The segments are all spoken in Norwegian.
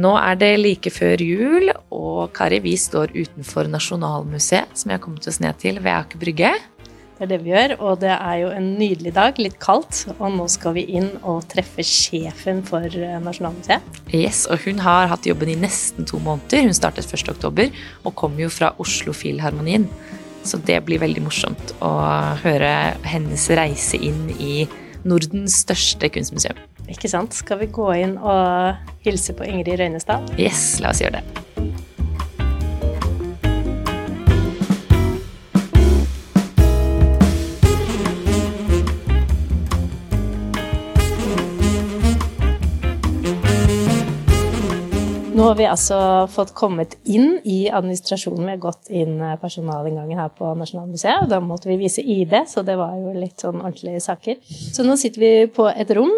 Nå er det like før jul, og Kari, vi står utenfor Nasjonalmuseet, som jeg har kommet oss ned til ved Aker Brygge. Det er det vi gjør, og det er jo en nydelig dag, litt kaldt. Og nå skal vi inn og treffe sjefen for eh, Nasjonalmuseet. Yes, og hun har hatt jobben i nesten to måneder. Hun startet 1.10 og kom jo fra Oslo Filharmonien. Så det blir veldig morsomt å høre hennes reise inn i Nordens største kunstmuseum. Ikke sant? Skal vi gå inn og hilse på Ingrid Røynestad? Yes, la oss gjøre det. Nå har vi altså fått kommet inn i administrasjonen. Vi har gått inn eh, personalinngangen her på Nasjonalmuseet. og Da måtte vi vise ID, så det var jo litt sånn ordentlige saker. Så nå sitter vi på et rom,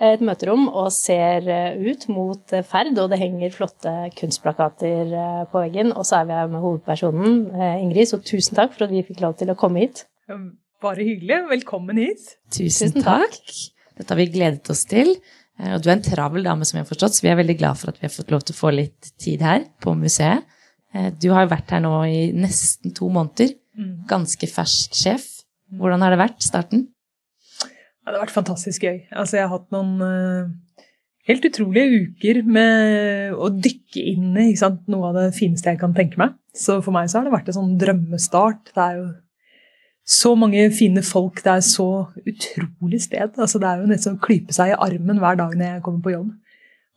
et møterom, og ser eh, ut mot eh, Ferd. Og det henger flotte kunstplakater på veggen. Og så er vi her med hovedpersonen, Ingrid. Så tusen takk for at vi fikk lov til å komme hit. Bare hyggelig. Velkommen hit. Tusen takk. Dette har vi gledet oss til. Eh, og du er en travel dame, som vi har forstått, så vi er veldig glad for at vi har fått lov til å få litt tid her på museet. Eh, du har jo vært her nå i nesten to måneder. Mm. Ganske fersk sjef. Hvordan har det vært, starten? Ja, det har vært fantastisk gøy. Altså, jeg har hatt noen uh, helt utrolige uker med å dykke inn i noe av det fineste jeg kan tenke meg. Så for meg så har det vært en sånn drømmestart. Det er jo så mange fine folk. Det er så utrolig sted. Altså, det er jo nesten å klype seg i armen hver dag når jeg kommer på jobb.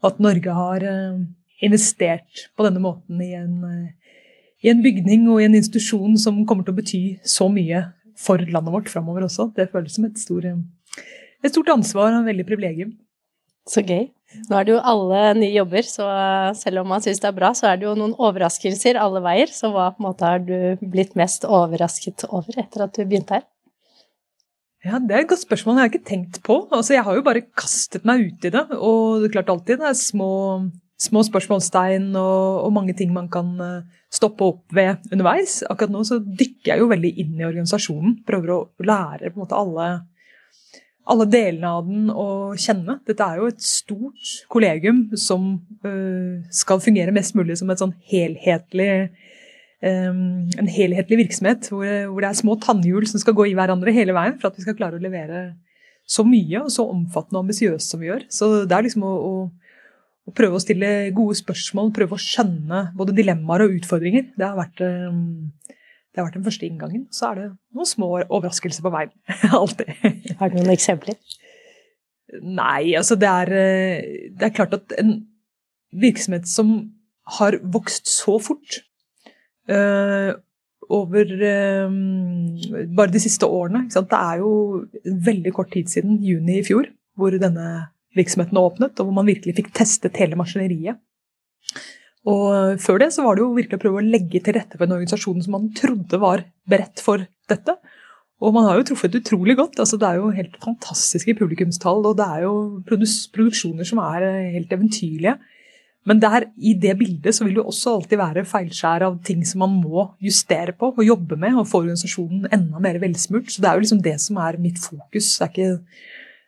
At Norge har uh, investert på denne måten i en, uh, i en, bygning og i en institusjon som kommer til å bety så mye for landet vårt framover også. Det føles som et, stor, uh, et stort ansvar og en veldig privilegium. Så gøy. Nå er det jo alle nye jobber, så selv om man syns det er bra, så er det jo noen overraskelser alle veier. Så hva på en måte har du blitt mest overrasket over etter at du begynte her? Ja, Det er et godt spørsmål. Jeg har ikke tenkt på. Altså, Jeg har jo bare kastet meg ut i det. Og det er klart alltid det er små, små spørsmålstegn og, og, mange ting man kan eh, stoppe opp ved underveis. Akkurat nå så dykker jeg jo veldig inn i organisasjonen. Prøver å lære på en måte alle alle delene av den å kjenne. Dette er jo et stort kollegium som uh, skal fungere mest mulig som sånn helhetlig um, en helhetlig virksomhet hvor, hvor, det er små tannhjul som skal gå i hverandre hele veien for at vi skal klare å levere så mye og så omfattende og ambisiøst som vi gjør. Så det er liksom å, å, å, prøve å stille gode spørsmål, prøve å skjønne både dilemmaer og utfordringer. Det har vært um, det har vært den første inngangen. Så er det noen små overraskelser på veien. Alltid. Har du noen eksempler? Nei, altså det er, eh, det er klart at en virksomhet som har vokst så fort øh, over øh, bare de siste årene Det er jo veldig kort tid siden, juni i fjor, hvor denne virksomheten åpnet, og hvor man virkelig fikk testet hele maskineriet. Og før det så var det jo virkelig å prøve å legge til rette for en organisasjon som man trodde var beredt for dette. Og man har jo truffet utrolig godt. altså Det er jo helt fantastiske publikumstall, og det er jo produksjoner som er eh, helt eventyrlige. Men der, i det bildet så vil det jo også alltid være feilskjær av ting som man må justere på og jobbe med, og få organisasjonen enda mer velsmurt. Så det er jo liksom det som er mitt fokus. Det er ikke,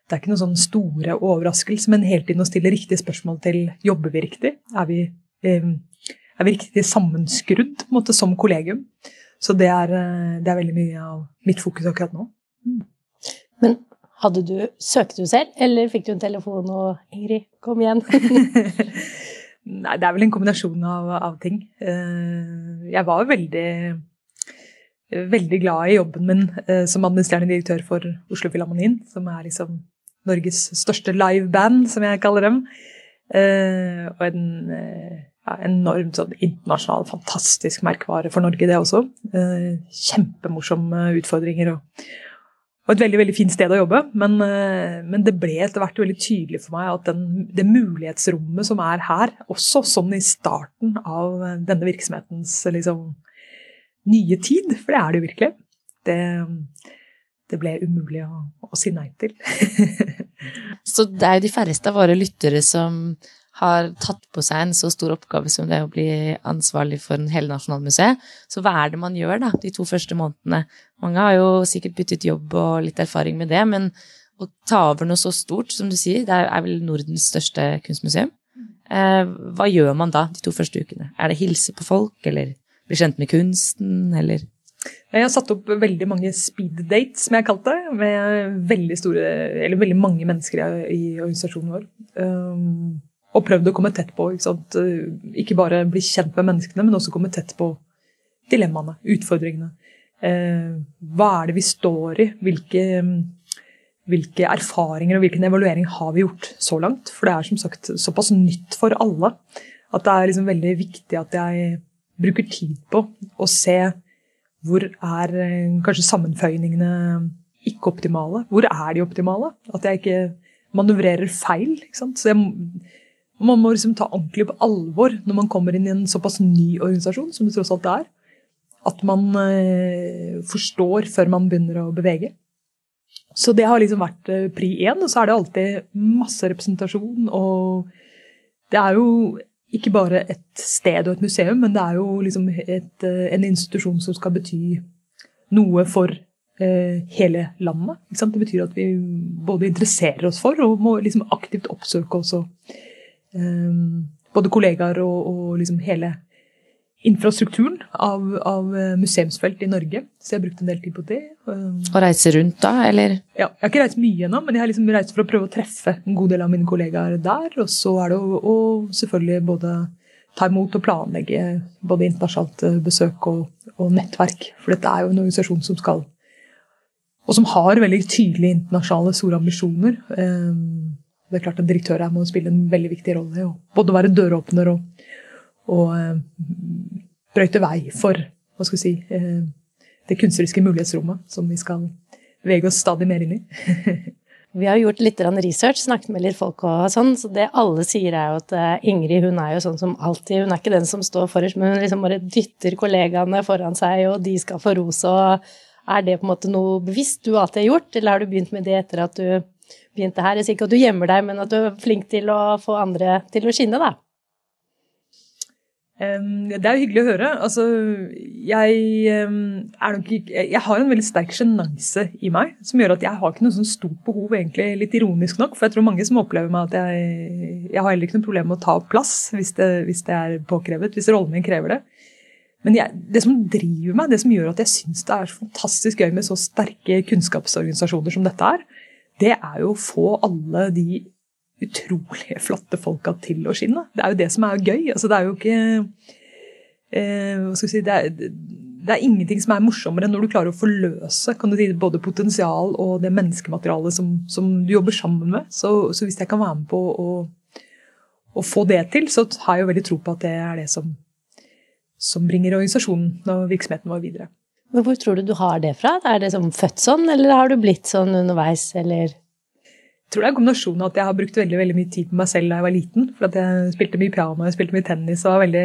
det er ikke noen sånn store overraskelse, men hele tiden å stille riktige spørsmål til jobber vi riktig? Er vi er virkelig sammenskrudd måte, som kollegium. Så det er, eh, det er, veldig mye av mitt fokus akkurat nå. Mm. Men hadde du, søkte du selv, eller fikk du en telefon og 'Ingrid, kom igjen'? Nei, det er vel en kombinasjon av, av ting. Eh, jeg var veldig, veldig glad i jobben min eh, som administrerende direktør for Oslo Filharmonien, som er liksom Norges største liveband, som jeg kaller dem. Og en ja, enormt sånn internasjonal, fantastisk merkevare for Norge, det også. Eh, kjempemorsomme utfordringer. Og, og et veldig veldig fint sted å jobbe, men, eh, men det ble etter hvert veldig tydelig for meg at den, det mulighetsrommet som er her, også sånn i starten av denne virksomhetens liksom, nye tid, for det er det jo virkelig, det, det ble umulig å, å si nei til. Så det er jo de færreste av våre lyttere som har tatt på seg en så stor oppgave som det å bli ansvarlig for en hele Nasjonalmuseet. Så hva er det man gjør da, de to første månedene? Mange har jo sikkert byttet jobb og litt erfaring med det, men å ta over noe så stort, som du sier, det er vel Nordens største kunstmuseum. Eh, hva gjør man da de to første ukene? Er det hilse på folk, eller bli kjent med kunsten, eller jeg har satt opp veldig mange speed dates, som jeg har kalt det, med veldig, store, veldig mange mennesker i, organisasjonen vår. Um, og prøvd å komme tett på. Ikke, sant? ikke bare bli kjent med menneskene, men også komme tett på dilemmaene, utfordringene. Eh, hva er det vi står i? Hvilke, hvilke, erfaringer og hvilken evaluering har vi gjort så langt? For det er som sagt såpass nytt for alle at det er liksom veldig viktig at jeg bruker tid på å se hvor er eh, kanskje sammenføyningene ikke optimale? Hvor er de optimale? At jeg ikke manøvrerer feil. Ikke sant? Så jeg man må liksom ta ordentlig på alvor når man kommer inn i en såpass ny organisasjon som det tross alt er. At man eh, forstår før man begynner å bevege. Så det har liksom vært eh, pri én. Og så er det alltid masse representasjon. Og det er jo ikke bare et sted og et museum, men det er jo liksom et, eh, en institusjon som skal bety noe for eh, hele landet. Det betyr at vi både interesserer oss for og må liksom aktivt oppsøke også eh, både kollegaer og, og liksom hele infrastrukturen av, av, eh, museumsfelt i Norge. Så jeg har brukt en del tid på det. Og reise rundt da, eller? Ja, jeg har ikke reist mye ennå, men jeg har liksom reist for å prøve å treffe en god del av mine kollegaer der. Og så er det å, å selvfølgelig både ta imot og planlegge både internasjonalt eh, besøk og, og, nettverk. For dette er jo en organisasjon som skal Og som har veldig tydelige internasjonale store ambisjoner. Um, det er klart at direktør her må spille en veldig viktig rolle. Og både være døråpner og, og uh, brøyte vei for hva skal vi si, uh, det kunstneriske mulighetsrommet som vi skal bevege oss stadig mer inn i. vi har gjort litt research, snakket med litt folk og sånn, så det alle sier er jo at uh, Ingrid hun er jo sånn som alltid. Hun er ikke den som står forrest, men hun liksom bare dytter kollegaene foran seg, og de skal få ros. og Er det på en måte noe bevisst du alltid har gjort, eller har du begynt med det etter at du begynte her. Jeg sier ikke at du gjemmer deg, men at du er flink til å få andre til å skinne, da. Det er jo hyggelig å høre. Altså, jeg, nok, jeg har en veldig sterk sjenanse i meg som gjør at jeg har ikke noe sånn stort behov, egentlig litt ironisk nok. For jeg tror mange som opplever meg at jeg, jeg har heller ikke noe problem med å ta opp plass hvis det, hvis det er påkrevet, hvis rollen min krever det. Men jeg, det som driver meg, det som gjør at jeg syns det er så fantastisk gøy med så sterke kunnskapsorganisasjoner som dette er, det er jo å få alle de utrolig flotte folka til å skinne. Det er jo det som er gøy. Altså, det er jo ikke eh, Hva skal vi si det er, det er, ingenting som er morsommere enn når du klarer å forløse kan du si, både potensial og det menneskematerialet som, som du jobber sammen med. Så, så, hvis jeg kan være med på å, å, få det til, så har jeg jo veldig tro på at det er det som, som bringer organisasjonen og virksomheten vår videre. Men hvor tror du du har det fra? Er det som født sånn, eller har du blitt sånn underveis, eller? Jeg tror det er en kombinasjon av at jeg har brukt veldig, veldig mye tid på meg selv da jeg var liten. For at jeg spilte mye piano, jeg spilte mye tennis og var veldig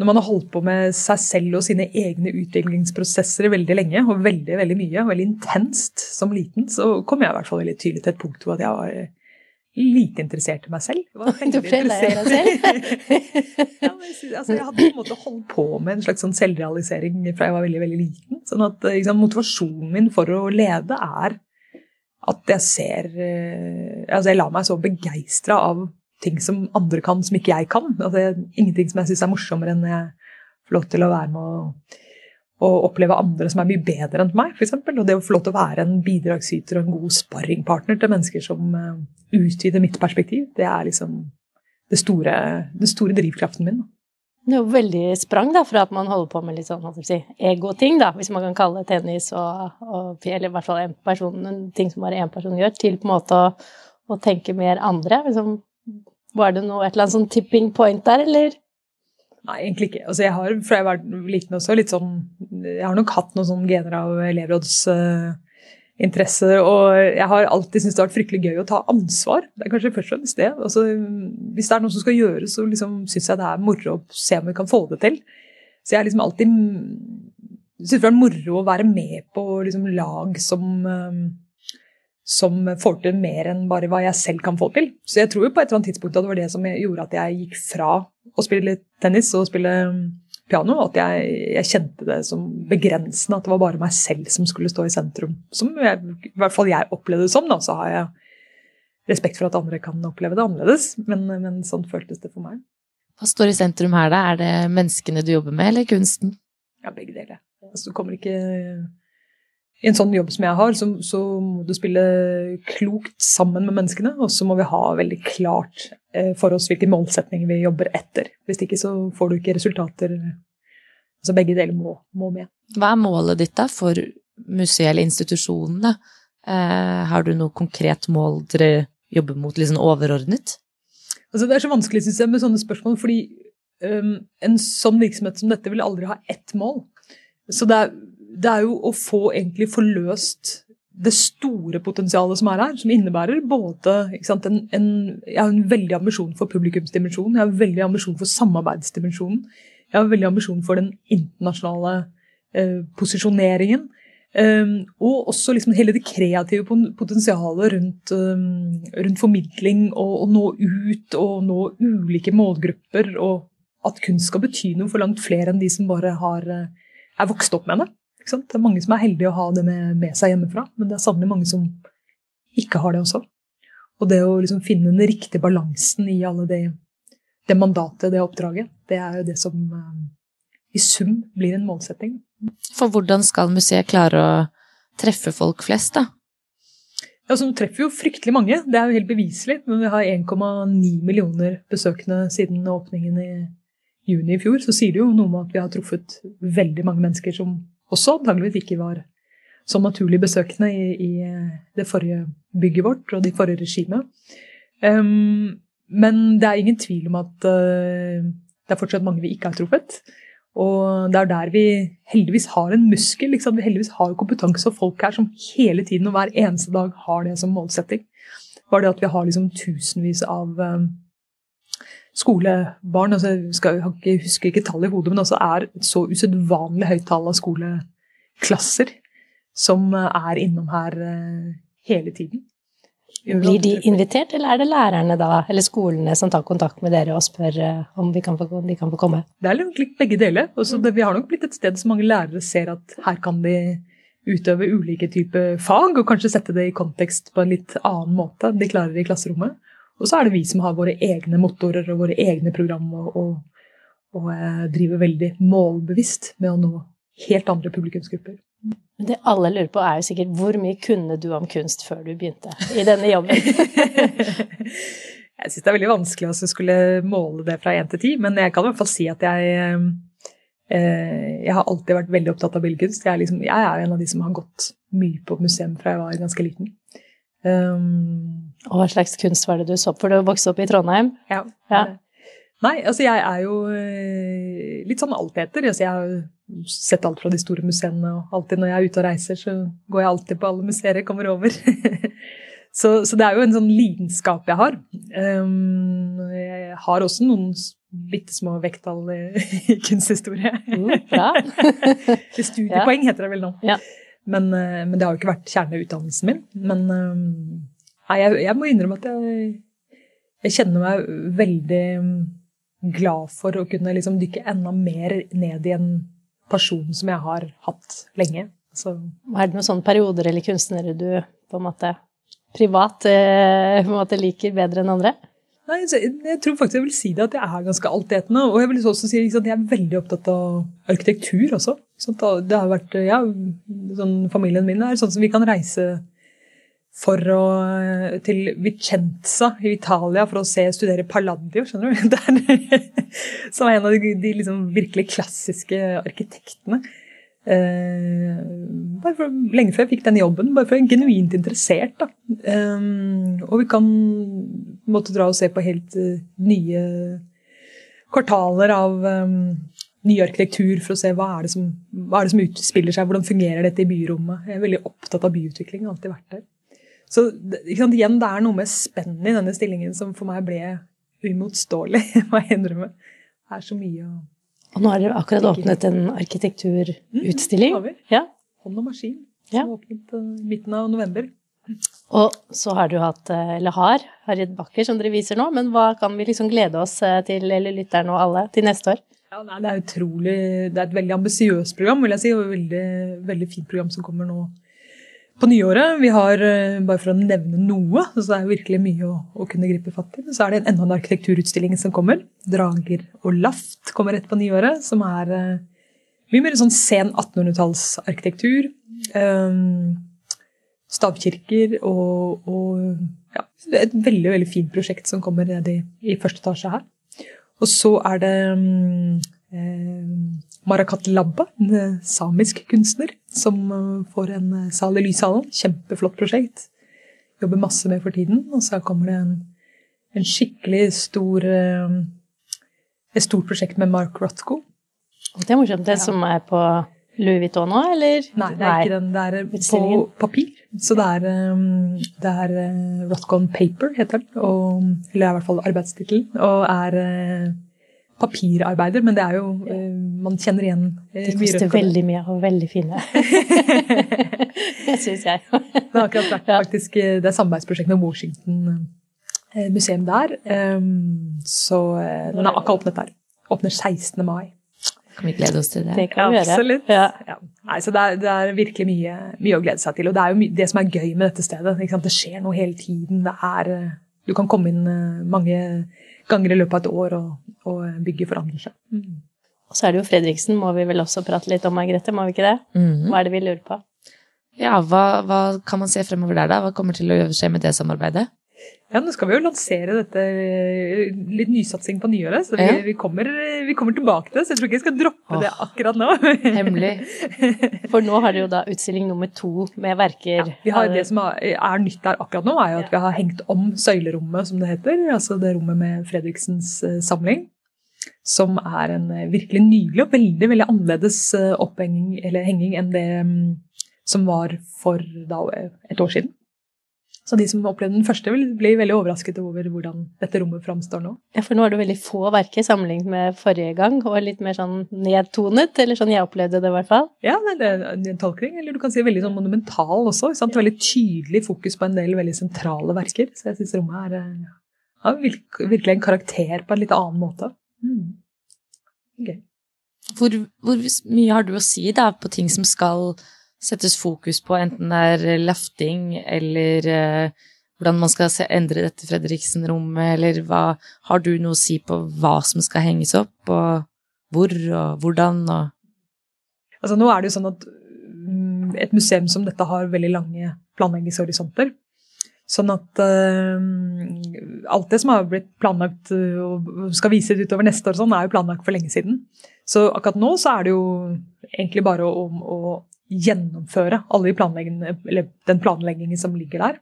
Når man har holdt på med seg selv og sine egne utviklingsprosesser veldig lenge, og veldig, veldig mye, og veldig intenst som liten, så kom jeg i hvert fall veldig tydelig til et punkt hvor jeg var lite interessert i meg selv. Du lei deg selv? ja, altså, jeg hadde på en måte holdt på med en slags sånn selvrealisering fra jeg var veldig veldig liten. sånn at liksom, Motivasjonen min for å lede er at jeg ser eh, Altså, jeg lar meg så begeistra av ting som andre kan, som ikke jeg kan. Altså, ingenting som jeg syns er morsommere enn jeg får lov til å være med og og oppleve andre som er mye bedre enn meg, f.eks. Og det å få lov til å være en bidragsyter og en god sparringpartner til mennesker som uh, utvider mitt perspektiv, det er liksom det store, den store drivkraften min. Det er jo veldig sprang da, fra at man holder på med litt sånn si, egoting, da, hvis man kan kalle det tennis, og, og, eller i hvert fall en person, en ting som bare én person gjør, til på en måte å, å tenke mer andre. Liksom, var det noe, et eller annet sånn tipping point der, eller? Nei, egentlig ikke. Altså, jeg har fra jeg var liten også litt sånn Jeg har nok hatt noen sånne gener av elevråds... Uh, interesse. Og jeg har alltid syntes det har vært fryktelig gøy å ta ansvar. Det er kanskje først og fremst det. Altså, hvis det er noe som skal gjøres, så liksom syns jeg det er moro å se om vi kan få det til. Så jeg har liksom alltid syntes det er moro å være med på liksom, lag som, som får til mer enn bare hva jeg selv kan få til. Så jeg tror jo på et eller annet tidspunkt at det var det som gjorde at jeg gikk fra å spille tennis og spille piano, at jeg, jeg, kjente det som begrensende. At det var bare meg selv som skulle stå i sentrum. Som jeg, i hvert fall jeg opplevde det som. Da, så har jeg respekt for at andre kan oppleve det annerledes, men, men sånn føltes det for meg. Hva står i sentrum her, da? Er det menneskene du jobber med, eller kunsten? Ja, begge deler. Altså, du kommer ikke I en sånn jobb som jeg har, så, så, må du spille klokt sammen med menneskene, og så må vi ha veldig klart eh, for oss hvilke målsetninger vi jobber etter. Hvis ikke så får du ikke resultater. Altså begge deler må, må med. Hva er målet ditt da for museet eller institusjonene? Eh, har du noe konkret mål dere jobber mot, sånn overordnet? Altså, det er så vanskelig synes jeg, med sånne spørsmål, fordi um, en sånn virksomhet som dette vil aldri ha ett mål. Så det er, det er jo å få egentlig forløst det store potensialet som er her, som innebærer både sant, en, en, Jeg har en veldig ambisjon for publikumsdimensjonen, jeg har en veldig ambisjon for samarbeidsdimensjonen. Jeg har en veldig ambisjon for den internasjonale eh, posisjoneringen. Um, og også liksom hele det kreative potensialet rundt, um, rundt formidling og, å nå ut og nå ulike målgrupper. Og at kunst skal bety noe for langt flere enn de som bare har, eh, er vokst opp med det. Det er mange som er heldige å ha det med, med seg hjemmefra, men det er sannelig mange som ikke har det også. Og det å liksom finne den riktige balansen i alle det, det mandatet, det oppdraget, det er jo det som um, i sum blir en målsetting. For hvordan skal museet klare å treffe folk flest, da? Ja, så treffer jo fryktelig mange. Det er jo helt beviselig. Men vi har 1,9 millioner besøkende siden åpningen i juni i fjor. Så sier det jo noe om at vi har truffet veldig mange mennesker som også antageligvis ikke var så naturlig besøkende i, i, det forrige bygget vårt og de forrige regimet. Um, men det er ingen tvil om at uh, det er fortsatt mange vi ikke har truffet. Og det er der vi heldigvis har en muskel. Liksom. Vi heldigvis har kompetanse og folk her som hele tiden og hver eneste dag har det som målsetting. Bare det at vi har liksom tusenvis av um, skolebarn altså, skal, Jeg husker ikke tallet i hodet, men altså er et så usedvanlig høyt tall av skoleklasser som uh, er innom her uh, hele tiden. Blir de invitert, eller er det lærerne da, eller skolene som tar kontakt med dere og spør om om, kan få, de kan få komme? Det er litt begge deler. Også det, vi har nok blitt et sted som mange lærere ser at her kan de utøve ulike typer fag, og kanskje sette det i kontekst på en litt annen måte enn de klarer i klasserommet. Og så er det vi som har våre egne motorer og våre egne program og, og, og eh, driver veldig målbevisst med å nå helt andre publikumsgrupper. Men det alle lurer på, er jo sikkert hvor mye kunne du om kunst før du begynte i denne jobben? jeg syns det er veldig vanskelig å skulle måle det fra én til ti, men jeg kan i hvert fall si at jeg eh, jeg har alltid vært veldig opptatt av billedkunst. Jeg, liksom, jeg er en av de som har gått mye på museum fra jeg var ganske liten. Um, og hva slags kunst var det du så For du vokste opp i Trondheim? Ja. ja. Nei, altså jeg er jo eh, litt sånn alteter. Altså jeg har sett alt fra de store museene, og alltid når jeg er ute og reiser, så går jeg alltid på alle museer jeg kommer over. så, så, det er jo en sånn lidenskap jeg har. Um, jeg har også noen bitte små vekttall i kunsthistorie. Mm, bra. Studiepoeng heter det vel nå. Ja. Men, eh, men, det har jo ikke vært kjerneutdannelsen min. Men um, nei, jeg, jeg, må innrømme at jeg, jeg kjenner meg veldig glad for å kunne liksom dykke enda mer ned i en person som jeg har hatt lenge. Så. Er det noen sånne perioder eller kunstnere du på en måte privat eh, på en måte liker bedre enn andre? Nei, jeg tror faktisk jeg vil si det at jeg er ganske altetende. Og jeg vil også si at jeg er veldig opptatt av arkitektur også. Det har vært, ja, sånn, Familien min er sånn som vi kan reise å, til Vicenza i Italia for å se, studere Palladio, skjønner du? Der, som er en av de, de liksom virkelig klassiske arkitektene. Eh, bare for, lenge før jeg fikk den jobben, bare for jeg er genuint interessert. Da. Eh, og vi kan måtte dra og se på helt uh, nye kvartaler av um, ny arkitektur for å se hva er, det som, hva er det som utspiller seg, hvordan fungerer dette i byrommet. Jeg er veldig opptatt av byutvikling, har alltid vært der. Så sant, igjen, det er noe med spennet i denne stillingen som for meg ble uimotståelig, må jeg innrømme. Det er så mye å Og nå har dere akkurat åpnet en arkitekturutstilling. vi. Ja. Hånd og maskin, Ja. som åpnet eh, i midten av november. Og så har du hatt, eh, eller har, Harriet Bakker som dere viser nå, men hva kan vi liksom glede oss eh, til, eller lytterne og alle, til neste år? Ja, nei, det er utrolig, det er et veldig ambisiøst program, vil jeg si, og et veldig, veldig fint program som kommer nå på nyåret. Vi har, eh, bare for å nevne noe, så er det virkelig mye å, å kunne gripe fatt i, så er det enda en arkitekturutstilling som kommer. Drager og laft kommer rett på nyåret, som er eh, mye mer sånn sen 1800-tallsarkitektur. Um, stavkirker og, og ja, et veldig veldig fint prosjekt som kommer ned i, i første etasje her. Og så er det um, eh, Marakat Labba, en eh, samisk kunstner, som eh, får en eh, sal i Lyshallen. Kjempeflott prosjekt. Jobber masse med for tiden. Og så kommer det en, en skikkelig stor eh, et stort prosjekt med Mark Rothko. Det er morsomt. Det som er på Louis Vuitton nå, eller? Nei, det er ikke den. Det er på papir. Så det er, det er Rothcon Paper, heter den. Og, eller er i hvert fall arbeidstittelen. Og er papirarbeider, men det er jo uh, Man kjenner igjen uh, De koster veldig mye og veldig fine. det syns jeg. Det har akkurat vært faktisk uh, det er samarbeidsprosjekt med Washington uh, museum der. Um, så uh, den er akkurat åpnet der. Åpner 16. mai. Kan vi glede oss til det? Det kan vi gjøre. Absolutt. Ja. Ja. Nei, så det er, det er virkelig mye, mye å glede seg til. Og det er jo my det som er gøy med dette stedet. Ikke sant? Det skjer noe hele tiden. Det er, eh, du kan komme inn eh, mange ganger i løpet av et år, og, og bygget forandrer seg. Og så er det jo Fredriksen, må vi vel også prate litt om, Margrethe, må vi ikke det? Mhm. Hva er det vi lurer på? Ja, hva, hva kan man se fremover der, da? Hva kommer til å skje med det samarbeidet? Ja, Nå skal vi jo lansere dette eh, litt nysatsing på nyåret, så vi, Ja. vi, kommer, vi kommer tilbake til det. Så jeg tror ikke jeg skal droppe det akkurat nå. Hemmelig. For nå har dere jo da utstilling nummer to med verker. Vi har, det som er, er nytt der akkurat nå, er jo at vi har hengt om søylerommet, som det heter. Altså det rommet med Fredriksens eh, samling. Som er en eh, virkelig nydelig og veldig veldig annerledes eh, opphenging eller henging enn det mm, som var for da, eh, et år siden. Så de som opplevde den første, vil bli veldig overrasket over hvordan dette rommet framstår nå. Ja, for nå er det veldig få verker sammenlignet med forrige gang, og litt mer sånn nedtonet, eller sånn jeg opplevde det i hvert fall. Ja, det er en tolkning, eller du kan si veldig sånn monumental også. Sant? Veldig tydelig fokus på en del veldig sentrale verker. Så jeg syns rommet er, ja, har virkelig en karakter på en litt annen måte. Mm. Okay. Hvor, hvor mye har du å si da på ting som skal settes fokus på, enten det er lafting eller eh, hvordan man skal endre dette Fredriksen-rommet, eller hva Har du noe å si på hva som skal henges opp, og hvor og hvordan og Altså, nå er det jo sånn at mm, et museum som dette har veldig lange planleggingshorisonter. Sånn at uh, alt det som har blitt planlagt eh, og skal vises utover neste år, sånn, er jo planlagt for lenge siden. Så akkurat nå så er det jo egentlig bare om å gjennomføre alle de planleggingen, den planleggingen som ligger der.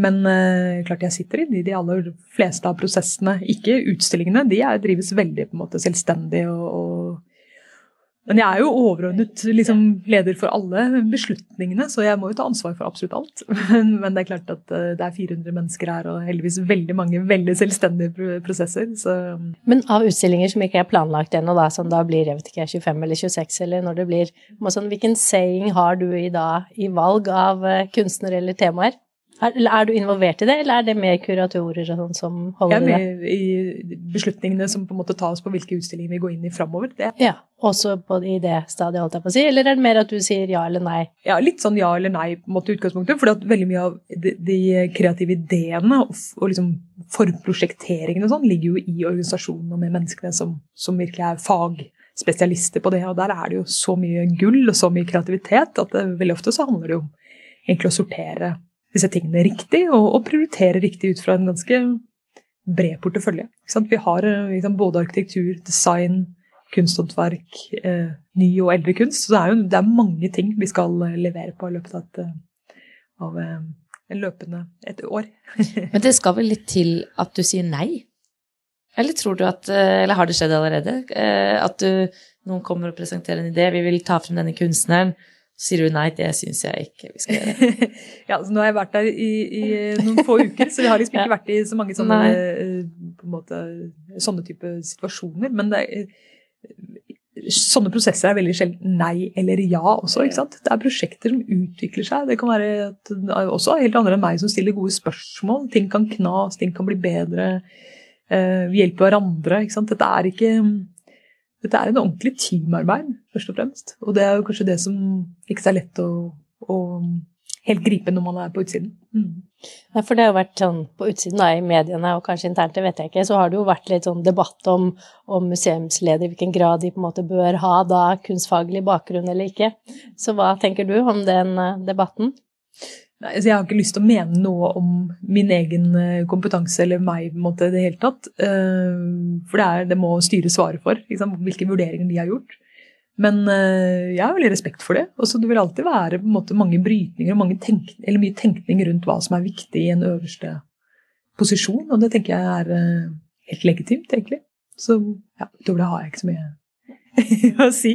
Men eh, klart jeg sitter i de aller fleste av prosessene, ikke utstillingene. De er, drives veldig på en måte selvstendig og, og men jeg er jo overordnet liksom, leder for alle beslutningene, så jeg må jo ta ansvar for absolutt alt. Men, men det er klart at eh, det er 400 mennesker her, og heldigvis veldig mange veldig selvstendige prosesser. Så Men av utstillinger som ikke er planlagt ennå, da, som da blir jeg vet ikke, 25 eller 26, eller når det blir sånn, Hvilken saying har du i, da, i valg av kunstner kunstnere eller temaer? Er, er du involvert i det, eller er det mer kuratorer og sånn som jeg holder det? i det? med i beslutningene som på en måte tas på hvilke utstillinger vi går inn i framover. Det Ja, også på, i det stadiet, holdt jeg på å si, eller er det mer at du sier ja eller nei? ja, litt sånn ja eller nei på en måte i utgangspunktet. For veldig mye av de, de kreative ideene og, og liksom forprosjekteringene og sånn ligger jo i organisasjonen og med menneskene som, som virkelig er fagspesialister på det. Og der er det jo så mye gull og så mye kreativitet at det, veldig ofte så handler det jo om egentlig å sortere disse tingene riktig og, og prioritere riktig ut fra en ganske bred portefølje. Vi har eh, liksom, både arkitektur, design, kunsthåndverk, eh, ny og eldre kunst. Så det er jo det er mange ting vi skal eh, levere på i løpet av et, eh, av, en løpende et år. Men det skal vel litt til at du sier nei? Eller tror du at Eller har det skjedd allerede? At du Noen kommer og presenterer en idé, vi vil ta frem denne kunstneren. Så sier du nei, det syns jeg ikke vi skal gjøre. ja, så Nå har jeg vært der i, i noen få uker, så vi har liksom ikke vært i så mange sånne, eh, måte, sånne type situasjoner. Men det, sånne prosesser er veldig sjelden nei eller ja også. ikke sant? Det er prosjekter som utvikler seg. Det kan være at, også helt andre enn meg som stiller gode spørsmål. Ting kan knas, ting kan bli bedre. Uh, vi hjelper hverandre. ikke sant? Dette er ikke dette er en ordentlig teamarbeid, først og fremst. Og det er jo kanskje det som ikke er lett å, å helt gripe når man er på utsiden. Mm. Ja, for det har jo vært sånn på utsiden da, i mediene og kanskje internt, det vet jeg ikke, så har det jo vært litt sånn debatt om, om museumsledere, i hvilken grad de på en måte bør ha da kunstfaglig bakgrunn eller ikke. Så hva tenker du om den uh, debatten? Nei, jeg har ikke lyst til å mene noe om min egen eh, kompetanse eller meg på en måte i det hele tatt. Eh, for det, er, det må styret svare for, liksom, hvilke vurderinger de har gjort. Men eh, jeg har veldig respekt for det. Og så Det vil alltid være måte, mange brytninger og tenk, mye tenkning rundt hva som er viktig i en øverste posisjon, og det tenker jeg er helt legitimt, egentlig. Så ja, utover det har jeg ikke så mye å si.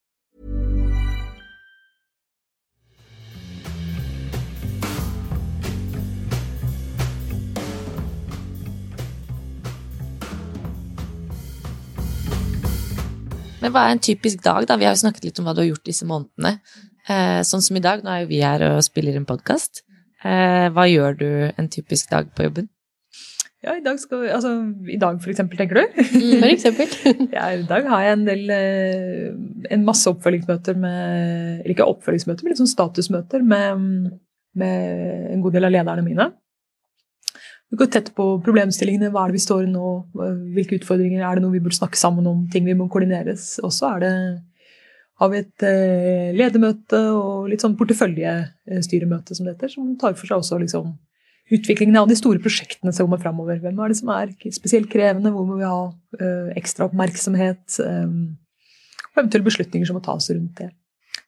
Men hva er en typisk dag, da? Vi har jo snakket litt om hva du har gjort disse månedene. Eh, sånn som i dag, nå er jo vi her og spiller en podkast. Eh, hva gjør du en typisk dag på jobben? Ja, i dag, skal, altså, i dag for eksempel, tenker du? For eksempel. ja, I dag har jeg en del eh, En masse oppfølgingsmøter med Eller ikke oppfølgingsmøter, men litt sånn statusmøter med, med en god del av lederne mine. Vi går tett på problemstillingene. Hva er det vi står i nå? Hvilke utfordringer? Er det noe vi burde snakke sammen om? Ting vi må koordineres? Og så har vi et eh, ledermøte og litt sånn porteføljestyremøte, som det heter, som tar for seg også liksom, utviklingen av de store prosjektene som kommer framover. Hvem er det som er spesielt krevende? Hvor må vi ha uh, ekstra oppmerksomhet? Um, og eventuelle beslutninger som må tas rundt det.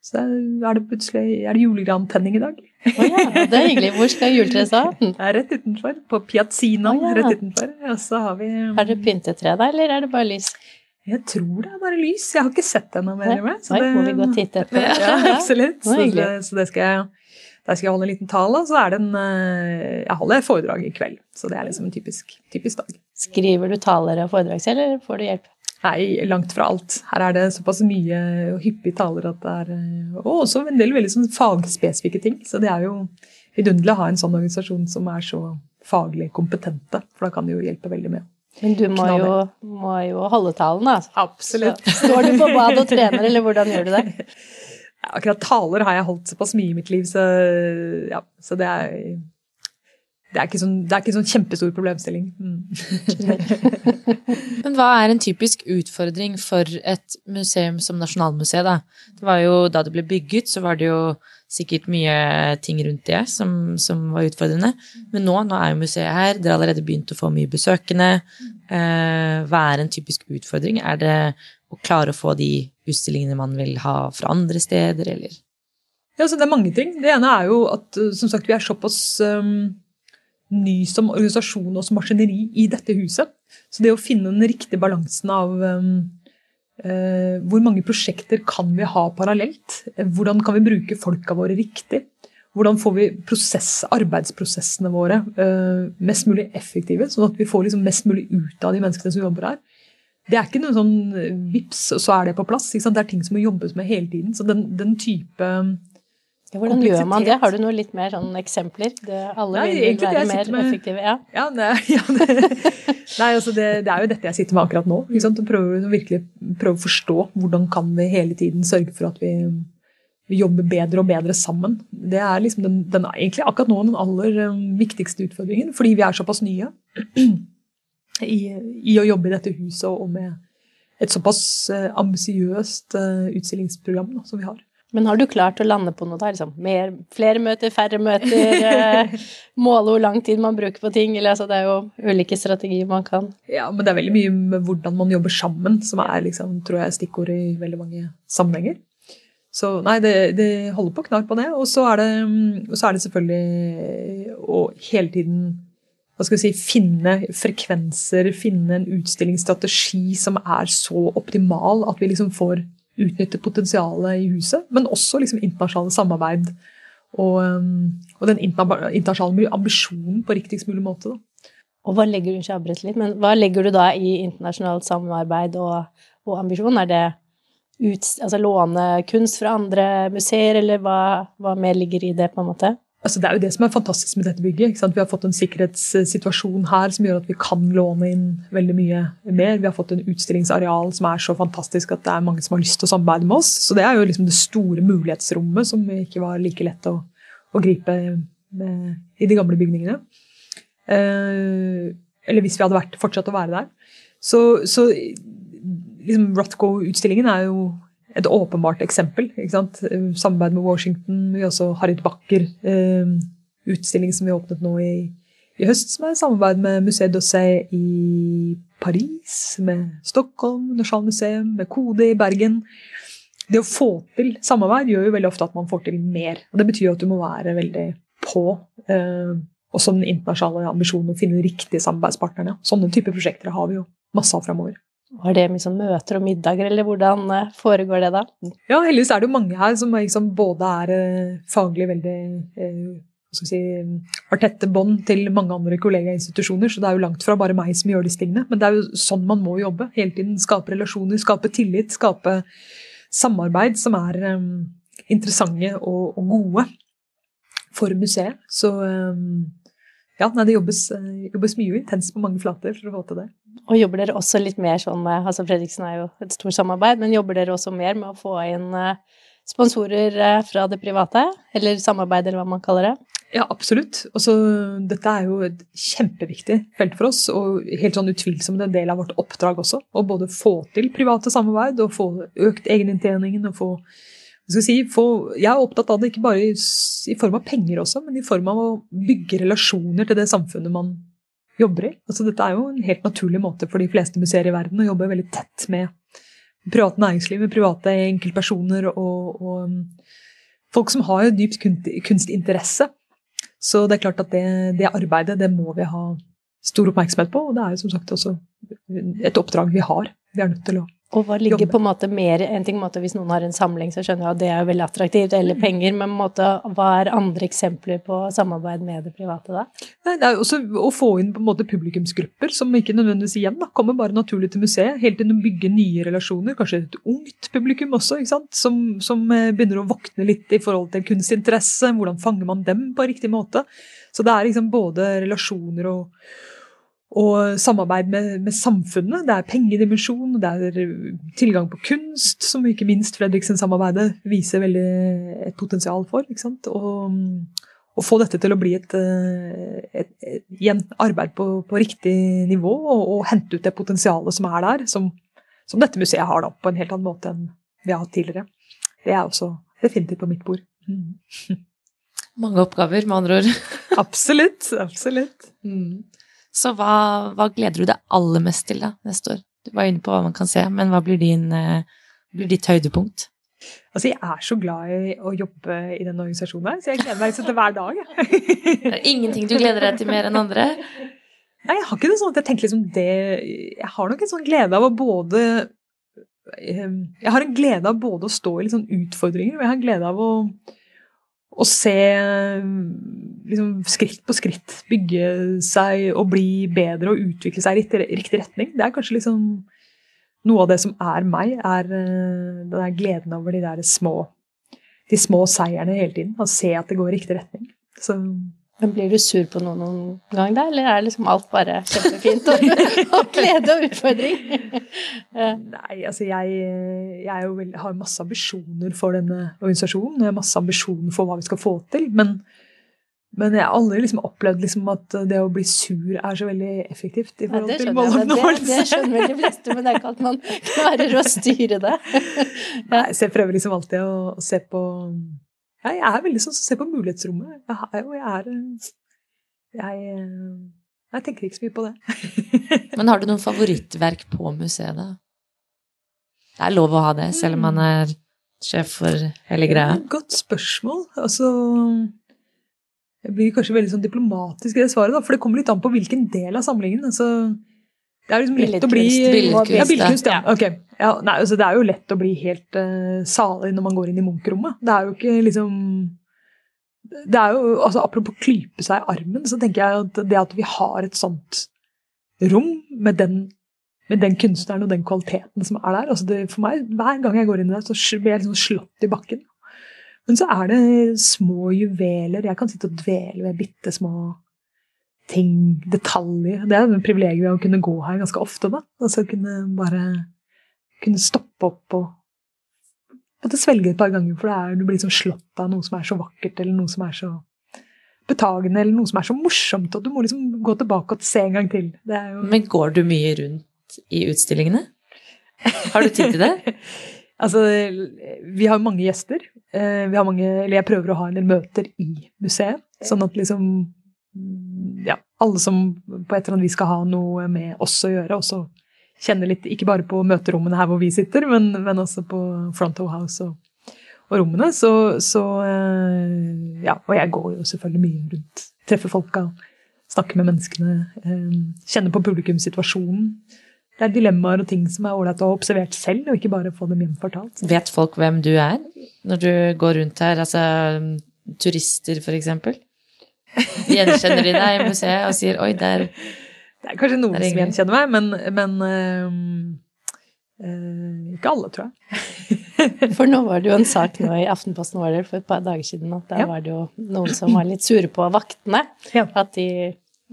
Så er det plutselig er det julegrantenning i dag. Oh ja, det er hyggelig. Hvor skal juletreet stå? Det er rett utenfor. På Piazzinaen oh ja. rett utenfor. Og så har vi Har dere pyntetre da, eller er det bare lys? Jeg tror det er bare lys. Jeg har ikke sett det ennå. Så det må vi gå og titte på. Ja, absolutt. Så det, så det skal jeg der skal jeg holde en liten tale, og så er det en eh, Jeg holder foredrag i kveld. Så det er liksom en typisk, typisk dag. Skriver du taler og foredrag selv, eller får du hjelp? Nei, langt fra alt. Her er det såpass mye og hyppige taler at det er eh, Og også en del veldig sånn fagspesifikke ting. Så det er jo vidunderlig å ha en sånn organisasjon som er så faglig kompetente, for da kan det jo hjelpe veldig med. Men du må jo, må jo, holde talen, da. Absolutt. Så står du på bad og trener, eller hvordan gjør du det? Akkurat taler har jeg holdt såpass mye i mitt liv, så, ja, så det er det er, ikke sånn, det er ikke sånn kjempestor problemstilling. Mm. Men hva er en typisk utfordring for et museum som Nasjonalmuseet, da? Det var jo, da det ble bygget, så var det jo sikkert mye ting rundt det som, som var utfordrende. Men nå, nå er jo museet her, dere har allerede begynt å få mye besøkende. Eh, hva er en typisk utfordring? Er det å klare å få de utstillingene man vil ha fra andre steder, eller? Ja, så Det er mange ting. Det ene er jo at eh, som sagt, vi er såpass um, ny som organisasjon og som maskineri i dette huset. Så det å finne den riktige balansen av um, uh, hvor mange prosjekter kan vi ha parallelt, hvordan kan vi bruke folka våre riktig, hvordan får vi prosess, arbeidsprosessene våre uh, mest mulig effektive, sånn at vi får liksom mest mulig ut av de menneskene som jobber her. Det er ikke noe sånn vips, så er det på plass. Det er ting som må jobbes med hele tiden. Så den, den type hvordan gjør man det? Har du noen litt mer sånn eksempler? Det, alle Nei, vil være mer med, effektive. Ja, ja, det, ja det, Nei, altså det, det, er jo dette jeg sitter med akkurat nå. Ikke sant? Og prøver, virkelig prøve å forstå hvordan kan vi hele tiden sørge for at vi vi jobber bedre og bedre sammen. Det er liksom den, den, egentlig akkurat nå den aller um, viktigste utfordringen, fordi vi er såpass nye i, i å jobbe i dette huset og med et såpass uh, ambisiøst uh, utstillingsprogram da, som vi har. Men har du klart å lande på noe der? Liksom? Mer, flere møter, færre møter? Eh, måle hvor lang tid man bruker på ting? Eller, altså, det er jo ulike strategier man kan Ja, men det er veldig mye med hvordan man jobber sammen, som er liksom, tror jeg, stikkordet i veldig mange sammenhenger. Så nei, det, det holder på å knarre på det. Og så er det, så er det selvfølgelig å hele tiden hva skal vi si, finne frekvenser, finne en utstillingsstrategi som er så optimal at vi liksom får utnytte potensialet i huset. Men også liksom internasjonale samarbeid og, og den internasjonale ambisjonen på riktigst mulig måte. Da. Og hva legger litt, hva legger du da i internasjonalt samarbeid og, og ambisjon? Er det ut, altså låne kunst fra andre museer, eller hva, hva, mer ligger i det? på en måte? Altså det er jo det som er fantastisk med dette bygget. Vi har fått en sikkerhetssituasjon her som gjør at vi kan låne inn veldig mye mer. Vi har fått en utstillingsareal som er så fantastisk at det er mange som har lyst til å samarbeide med oss. Så det er jo liksom det store mulighetsrommet som ikke var like lett å, å gripe med, i de gamle bygningene. Eh, eller hvis vi hadde vært, fortsatt å være der. Så, så liksom Rothko-utstillingen er jo et åpenbart eksempel. Samarbeid med Washington. Vi har også Harriet Backer, eh, utstilling som vi åpnet nå i, i, høst, som er samarbeid med Musée d'Osset i Paris, med Stockholm, Nasjonalmuseum, med Kode i Bergen. Det å få til samarbeid gjør jo veldig ofte at man får til mer. og Det betyr at du må være veldig på. Eh, også den internasjonale ambisjonen å finne de riktige samarbeidspartnerne. Sånne typer prosjekter har vi jo masse av framover. Har det liksom møter og middager, eller hvordan eh, foregår det da? Ja, heldigvis er det jo mange her som liksom både er eh, faglig veldig eh, Si, har tette bånd til mange andre kollegainstitusjoner, så det er jo langt fra bare meg som gjør disse tingene. Men det er jo sånn man må jobbe. Hele tiden skape relasjoner, skape tillit, skape samarbeid som er um, interessante og, og, gode for museet. Så um, ja, nei, det jobbes, jobbes mye intenst på mange flater for å få til det. Og jobber dere også litt mer sånn med altså Fredriksen er jo et stort samarbeid, men jobber dere også mer med å få inn eh, sponsorer eh, fra det private? Eller samarbeid, eller hva man kaller det? Ja, absolutt. Også, dette er jo et kjempeviktig felt for oss, og helt sånn utvilsomt en del av vårt oppdrag også. Å både få til private samarbeid og få økt egeninntjeningen og få Si, få, jeg er opptatt av det ikke bare i, i, form av penger også, men i form av å bygge relasjoner til det samfunnet man jobber i. Altså, dette er jo en helt naturlig måte for de fleste museer i verden å jobbe veldig tett med privat næringsliv, med private enkeltpersoner og, og um, folk som har dypt kunstinteresse. Så det er klart at det, det, arbeidet det må vi ha stor oppmerksomhet på, og det er jo som sagt også et oppdrag vi har. Vi er nødt til å og hva ligger på en måte mer En ting måte, hvis noen har en samling, så skjønner jeg at det er veldig attraktivt, eller penger, men måte, hva er andre eksempler på samarbeid med det private da? Det er også å få inn på en måte publikumsgrupper som ikke nødvendigvis igjen da, kommer bare naturlig til museet. Helt inn å bygge nye relasjoner, kanskje et ungt publikum også, ikke sant? Som, som eh, begynner å våkne litt i forhold til kunstinteresse. Hvordan fanger man dem på riktig måte? Så det er liksom både relasjoner og og samarbeid med, med, samfunnet. Det er pengedimensjon, det er eh, tilgang på kunst, som ikke minst Fredriksen-samarbeidet viser veldig et potensial for. ikke sant? Og, og få dette til å bli et, et, et, et, igjen, arbeid på, på riktig nivå, og, og, hente ut det potensialet som er der, som, som, dette museet har da, på en helt annen måte enn vi har hatt tidligere. Det er også definitivt på mitt bord. Mm. Mange oppgaver, med andre ord. absolutt. Absolutt. Mm. Så hva, hva, gleder du deg aller mest til da, neste år? Du var inne på hva man kan se, men hva blir, din, uh, blir ditt høydepunkt? Altså, Jeg er så glad i å jobbe i denne organisasjonen, her, så jeg gleder meg til hver dag. det er ingenting du gleder deg til mer enn andre? Nei, jeg har ikke noe sånt. jeg tenker liksom det Jeg har nok en sånn glede av å både eh, Jeg har en glede av både å stå i litt sånn utfordringer, og jeg har en glede av å å se liksom, skritt på skritt bygge seg og bli bedre og utvikle seg i riktig, riktig retning. Det er kanskje liksom noe av det som er meg, er uh, den der gleden over de der små de små seierne hele tiden. Å se at det går i riktig retning. Så men Blir du sur på noen noen gang, da? Eller er liksom alt bare kjempefint og, og glede og utfordring? Nei, altså jeg, jeg veldig, har masse ambisjoner for denne organisasjonen. Jeg har masse ambisjoner for hva vi skal få til. Men men jeg har aldri liksom opplevd liksom at det å bli sur er så veldig effektivt. i forhold til måloppnåelse. Det, det, skjønner vel de fleste, men det er ikke at man klarer å styre det. Nei, så jeg prøver liksom alltid å, å se på ja, Jeg er veldig sånn som ser på mulighetsrommet. Jeg, er, jeg er jeg, jeg tenker ikke så mye på det. men har du noen favorittverk på museet, da? Det er lov å ha det, selv om man er sjef for hele greia. Godt spørsmål. Altså jeg blir kanskje veldig sånn diplomatisk i det svaret, da, for det kommer litt an på hvilken del av samlingen. Altså, det er liksom lett å bli Billedkunst. Ja, billedkunst, ja. Okay. ja nei, altså, det er jo lett å bli helt uh, salig når man går inn i Munch-rommet. Det er jo ikke liksom det er jo, altså Apropos klype seg i armen, så tenker jeg at det at vi har et sånt rom med den, med den kunstneren og den kvaliteten som er der altså det, For meg, hver gang jeg går inn der, så blir jeg liksom slått i bakken. Men så er det små juveler. Jeg kan sitte og dvele ved bitte små ting, detaljer. Det er et privilegium å kunne gå her ganske ofte, da. Altså kunne bare kunne stoppe opp og måtte svelge et par ganger, for er, du blir liksom slått av noe som er så vakkert, eller noe som er så betagende, eller noe som er så morsomt, og du må liksom gå tilbake og se en gang til. Jo... Men går du mye rundt i utstillingene? Har du tid til det? Altså, vi har mange gjester. Eh, vi har mange, eller jeg prøver å ha en del møter i museet. Sånn at liksom ja, alle som på et eller annet vis skal ha noe med oss å gjøre, også kjenner litt, ikke bare på møterommene her hvor vi sitter, men, men også på front of house og, og rommene. Så, så, eh, ja, og jeg går jo selvfølgelig mye rundt. Treffer folka, snakker med menneskene. Eh, kjenner på publikumssituasjonen det er dilemmaer og ting som er ålreit å ha observert selv, og ikke bare få dem hjemfortalt. Vet folk hvem du er når du går rundt her? Altså turister, for eksempel? Gjenkjenner de deg i museet og sier 'oi, der Det er kanskje noen som gjenkjenner meg, men, men øh, øh, ikke alle, tror jeg. for nå var det jo en sak nå i Aftenposten var det for et par dager siden at der ja. var det jo noen som var litt sure på vaktene. Ja. At de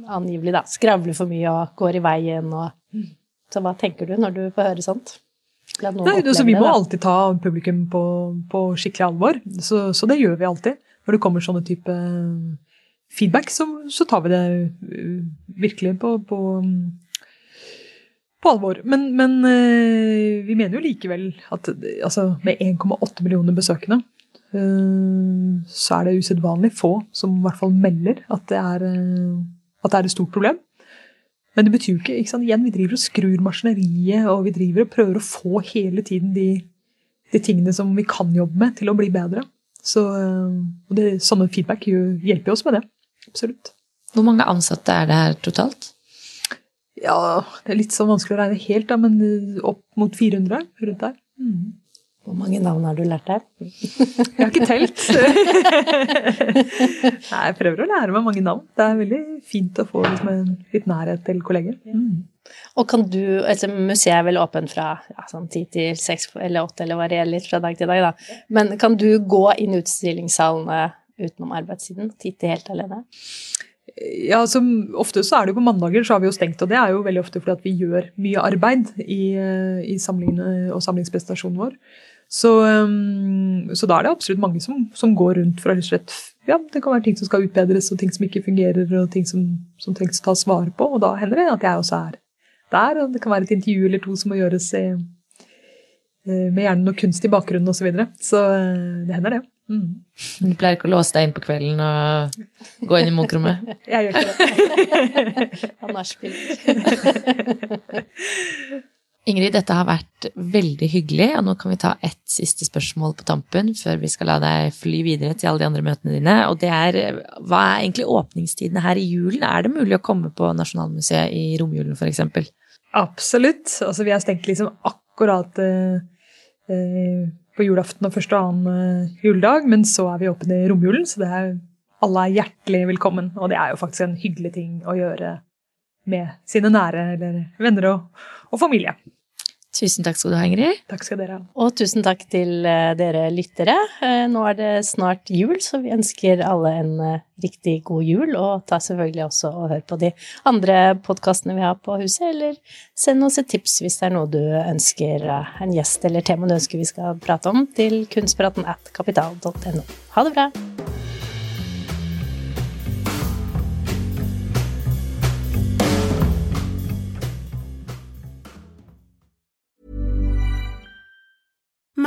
angivelig da skravler for mye og går i veien og så hva tenker du når du får høre sånt? Nei, så vi må det, alltid ta publikum på, på skikkelig alvor, så, så, det gjør vi alltid. Når det kommer sånne type feedback, så, så tar vi det uh, virkelig på, på, på alvor. Men, men uh, vi mener jo likevel at altså, med 1,8 millioner besøkende, uh, så er det usedvanlig få som i hvert fall melder at det er, at det er et stort problem. Men det betyr jo ikke, ikke sant? Igjen, vi driver og skrur maskineriet, og vi driver og prøver å få hele tiden de, de tingene som vi kan jobbe med, til å bli bedre. Så og det, Sånne feedback hjelper jo oss med det. Absolutt. Hvor mange ansatte er det her totalt? Ja, Det er litt sånn vanskelig å regne helt, da, men opp mot 400 rundt der. Mm. Hvor mange navn har du lært deg? Jeg har ikke telt. Nei, jeg prøver å lære meg mange navn. Det er veldig fint å få liksom, litt nærhet til kolleger. Mm. Og kan du, altså Museet er vel åpent fra ja, sånn 10 til 6 eller 8, eller varierer litt fra dag til dag, da. Men kan du gå inn utstillingssalene utenom arbeidstiden? Titte helt alene? Ja, altså, Ofte så er det jo på mandager så har vi jo stengt, og det er jo veldig ofte fordi at vi gjør mye arbeid i, i samlingene og samlingsprestasjonen vår. Så, så, da er det absolutt mange som, som går rundt for å slett Ja, det kan være ting som skal utbedres, og ting som ikke fungerer, og ting som, som trengs å tas vare på. Og da hender det at jeg også er der, og det kan være et intervju eller to som må gjøres i, eh, med gjerne noe kunst i bakgrunnen osv. Så, videre. så eh, det hender, det. Mm. Du pleier ikke å låse deg inn på kvelden og gå inn i munkrommet? jeg gjør ikke det. Han nachspiel. Ingrid, dette har vært veldig hyggelig, og nå kan vi ta ett siste spørsmål på tampen før vi skal la deg fly videre til alle de andre møtene dine. Og det er hva er egentlig åpningstidene her i julen? Er det mulig å komme på Nasjonalmuseet i romjulen f.eks.? Absolutt. Altså vi har stengt liksom akkurat uh, uh, på julaften og første og annen eh, juledag, men så er vi åpne i romjulen, så det er, alle er hjertelig velkommen. Og det er jo faktisk en hyggelig ting å gjøre med sine nære eller venner og, og familie. Tusen takk skal du ha, Ingrid. Takk skal dere ha. Og tusen takk til eh, dere lyttere. Eh, Nå er det snart jul, så vi ønsker alle en eh, riktig god jul. Og ta selvfølgelig også og hør på de andre podkastene vi har på huset, eller send oss et tips hvis det er noe du ønsker, en gjest eller tema du ønsker vi skal prate om, til kunstpraten at kapital.no. Ha det bra!